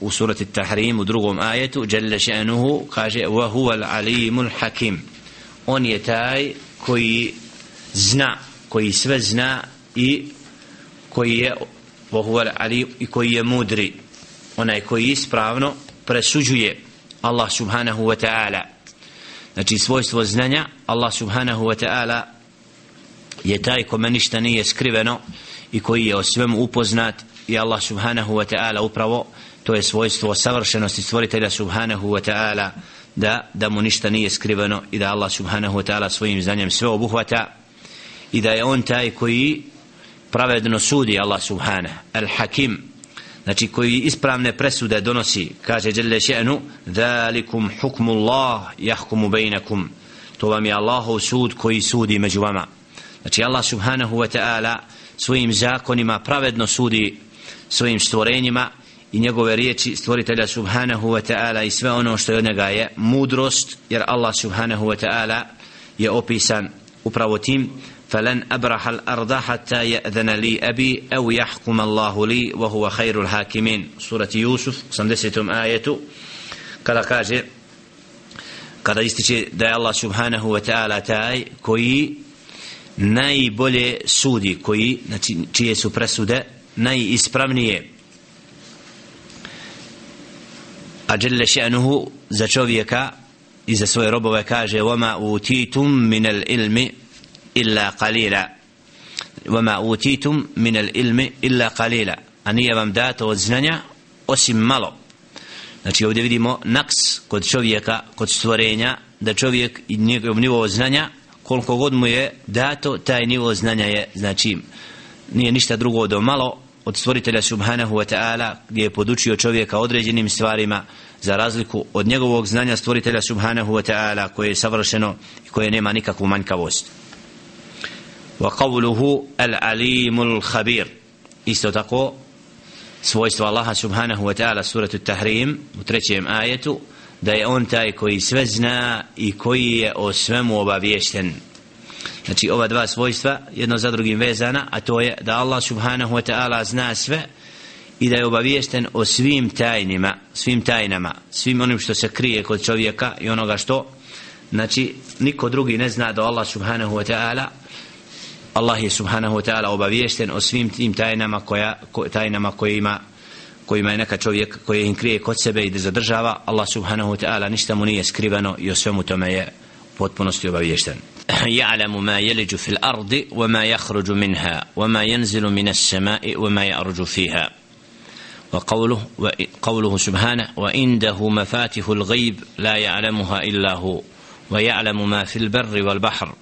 u surati Tahrim u drugom ajetu Jalla še'nuhu kaže wa huwa al-alimul hakim. On je taj koji zna koji sve zna i koji je wa huwa al-alim i koji je mudri. Onaj koji ispravno presuđuje Allah subhanahu wa ta'ala. Znači svojstvo znanja Allah subhanahu wa ta'ala je taj kome ništa nije skriveno i koji je o svemu upoznat i Allah subhanahu wa ta'ala upravo to je svojstvo savršenosti stvoritelja subhanahu wa ta'ala da, da mu ništa nije skriveno i da Allah subhanahu wa ta'ala svojim znanjem sve obuhvata i da je on taj koji pravedno sudi Allah subhanahu al-hakim znači koji ispravne presude donosi kaže Jelle še'nu dhalikum hukmu Allah jahkumu to vam je Allahov sud koji sudi među vama. Znači Allah subhanahu wa ta'ala svojim zakonima pravedno sudi svojim stvorenjima i njegove riječi stvoritelja subhanahu wa ta'ala i sve ono što je od njega je mudrost jer Allah subhanahu wa ta'ala je opisan upravo tim فلن أبرح الأرض حتى يأذن لي أبي أو يحكم الله لي وهو خير الحاكمين سورة يوسف 80 آية kada kaže kada ističe da je Allah subhanahu wa ta'ala taj koji najbolje sudi koji znači čije su presude najispravnije a dželle še'nuhu za čovjeka i za svoje robove kaže وَمَا أُوتِيتُم مِنَ الْإِلْمِ إِلَّا قَلِيلًا وَمَا أُوتِيتُم مِنَ الْإِلْمِ إِلَّا قَلِيلًا a nije vam dato od znanja osim malo znači ovdje vidimo naks kod čovjeka kod stvorenja da čovjek i njegov nivo znanja koliko god mu je dato taj nivo znanja je znači nije ništa drugo do malo od stvoritelja subhanahu wa ta'ala gdje je podučio čovjeka određenim stvarima za razliku od njegovog znanja stvoritelja subhanahu wa ta'ala koje je savršeno i koje nema nikakvu manjkavost. Wa qavluhu al-alimul khabir. Isto tako svojstvo Allaha subhanahu wa ta'ala suratu tahrim u trećem ajetu da je on taj koji sve zna i koji je o svemu obavješten znači ova dva svojstva jedno za drugim vezana a to je da Allah subhanahu wa ta'ala zna sve i da je obaviješten o svim tajnima svim tajnama svim onim što se krije kod čovjeka i onoga što znači niko drugi ne zna da Allah subhanahu wa ta'ala. Allah je subhanahu wa ta'ala obaviješten o svim tim tajnama koja, ko, tajnama kojima kojima je neka čovjek koji im krije kod sebe i da zadržava. Allah subhanahu wa ta'ala ništa mu nije skriveno i o svemu tome je potpunosti obaviješten. يعلم ما يلج في الأرض وما يخرج منها وما ينزل من السماء وما يأرج فيها. وقوله قوله سبحانه وعنده مفاتح الغيب لا يعلمها إلا هو ويعلم ما في البر والبحر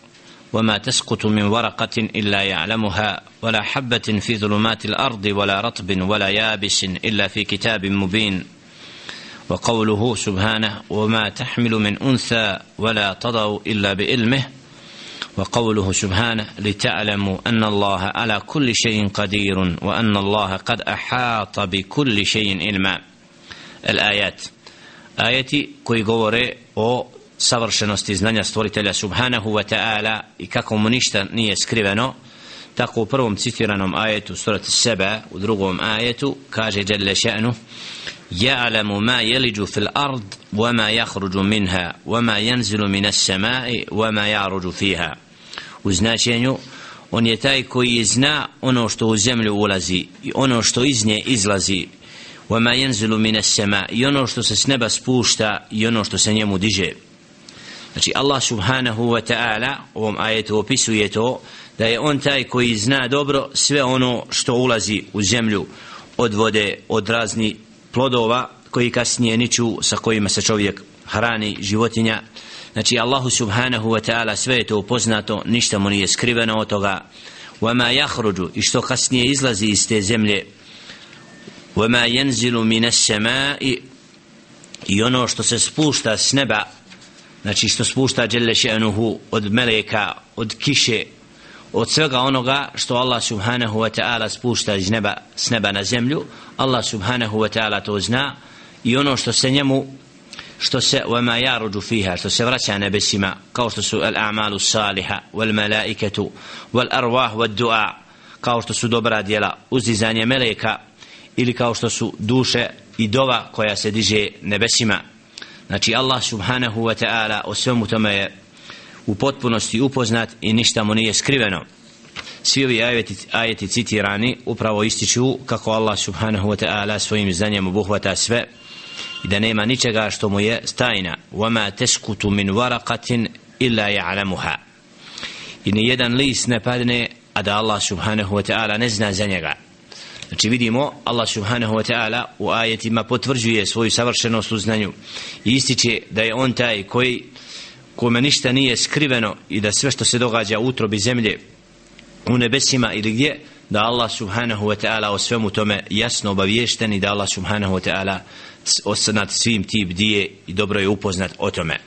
وما تسقط من ورقة إلا يعلمها ولا حبة في ظلمات الأرض ولا رطب ولا يابس إلا في كتاب مبين. وقوله سبحانه وما تحمل من أنثى ولا تضع إلا بإلمه وقوله سبحانه لتعلموا أن الله على كل شيء قدير وأن الله قد أحاط بكل شيء علما الآيات آياتي كوي govore o savršenosti znanja stvoritelja subhanahu wa ta'ala i kako mu ništa nije skriveno tako u prvom citiranom ajetu surati seba u drugom ajetu kaže Jelle še'nu يعلم ما يلج في الأرض وما يخرج منها وما ينزل من السماء وما يعرج فيها u značenju on je taj koji zna ono što u zemlju ulazi i ono što iz nje izlazi وما ينزل من السماء i ono što se s neba spušta i ono što se njemu diže znači Allah subhanahu wa ta'ala u ovom ajetu opisuje to da je on taj koji zna dobro sve ono što ulazi u zemlju od vode, od razni plodova koji kasnije niču sa kojima se čovjek hrani životinja znači Allahu subhanahu wa ta'ala sve je to upoznato ništa mu nije skriveno od toga وما يخرج i što kasnije izlazi iz te zemlje وما ينزل من السماء i ono što se spušta s neba znači što spušta dželle še'nuhu od meleka od kiše od svega onoga što Allah subhanahu wa ta'ala spušta iz neba s neba na zemlju Allah subhanahu wa ta'ala to zna i ono što se njemu što se وما يرج فيها što se vraća nebesima kao što su al-a'malu saliha wal malaikatu wal arwah wad du'a kao što su dobra djela uzdizanje meleka ili kao što su duše i dova koja se diže nebesima znači Allah subhanahu wa ta'ala o svemu tome je u potpunosti upoznat i ništa mu nije skriveno svi ovi ajeti, ajeti citirani upravo ističu kako Allah subhanahu wa ta'ala svojim znanjem obuhvata sve i da nema ničega što mu je stajna وَمَا تَسْكُتُ مِنْ وَرَقَةٍ إِلَّا يَعْلَمُهَا i ni jedan list ne padne a da Allah subhanahu wa ta'ala ne zna za njega Znači vidimo Allah subhanahu wa ta'ala u ajetima potvrđuje svoju savršenost u znanju i ističe da je on taj koji kome ništa nije skriveno i da sve što se događa u utrobi zemlje u nebesima ili gdje da Allah subhanahu wa ta'ala o svemu tome jasno obaviješten i da Allah subhanahu wa ta'ala nad svim ti bdije i dobro je upoznat o tome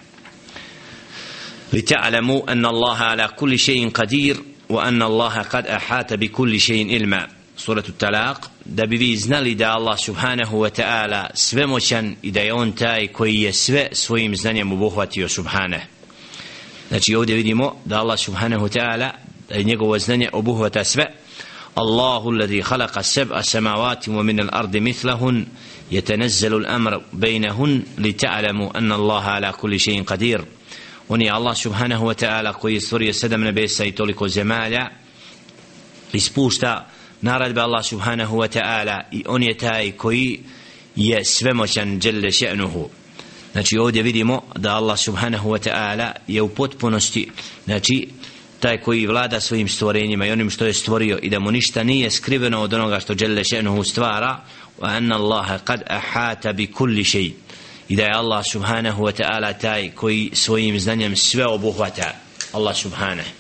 لتعلموا أن الله على كل شيء قدير وأن الله قد أحاط بكل شيء علما suratu talaq da bi vi znali da Allah subhanahu wa ta'ala svemoćan i da je on taj koji je sve svojim znanjem obuhvatio subhane znači ovdje vidimo da Allah subhanahu wa ta'ala da je njegovo znanje obuhvata sve Allahu alladhi khalaqa sab'a samawati wa min al-ardi mithlahun يتنزل الأمر بينهن لتعلموا أن الله على كل شيء قدير on je Allah subhanahu wa ta'ala koji je stvorio sedam nebesa i toliko zemalja ispušta naredbe Allah subhanahu wa ta'ala i on je taj koji je svemoćan djelle še'nuhu znači ovdje vidimo da Allah subhanahu wa ta'ala je u potpunosti znači taj koji vlada svojim stvorenjima i onim što je stvorio i da mu ništa nije skriveno od onoga što Đelle še'nuhu stvara wa anna Allaha kad ahata bi kulli šeji i da je Allah subhanahu wa ta'ala taj koji svojim znanjem sve obuhvata Allah subhanahu.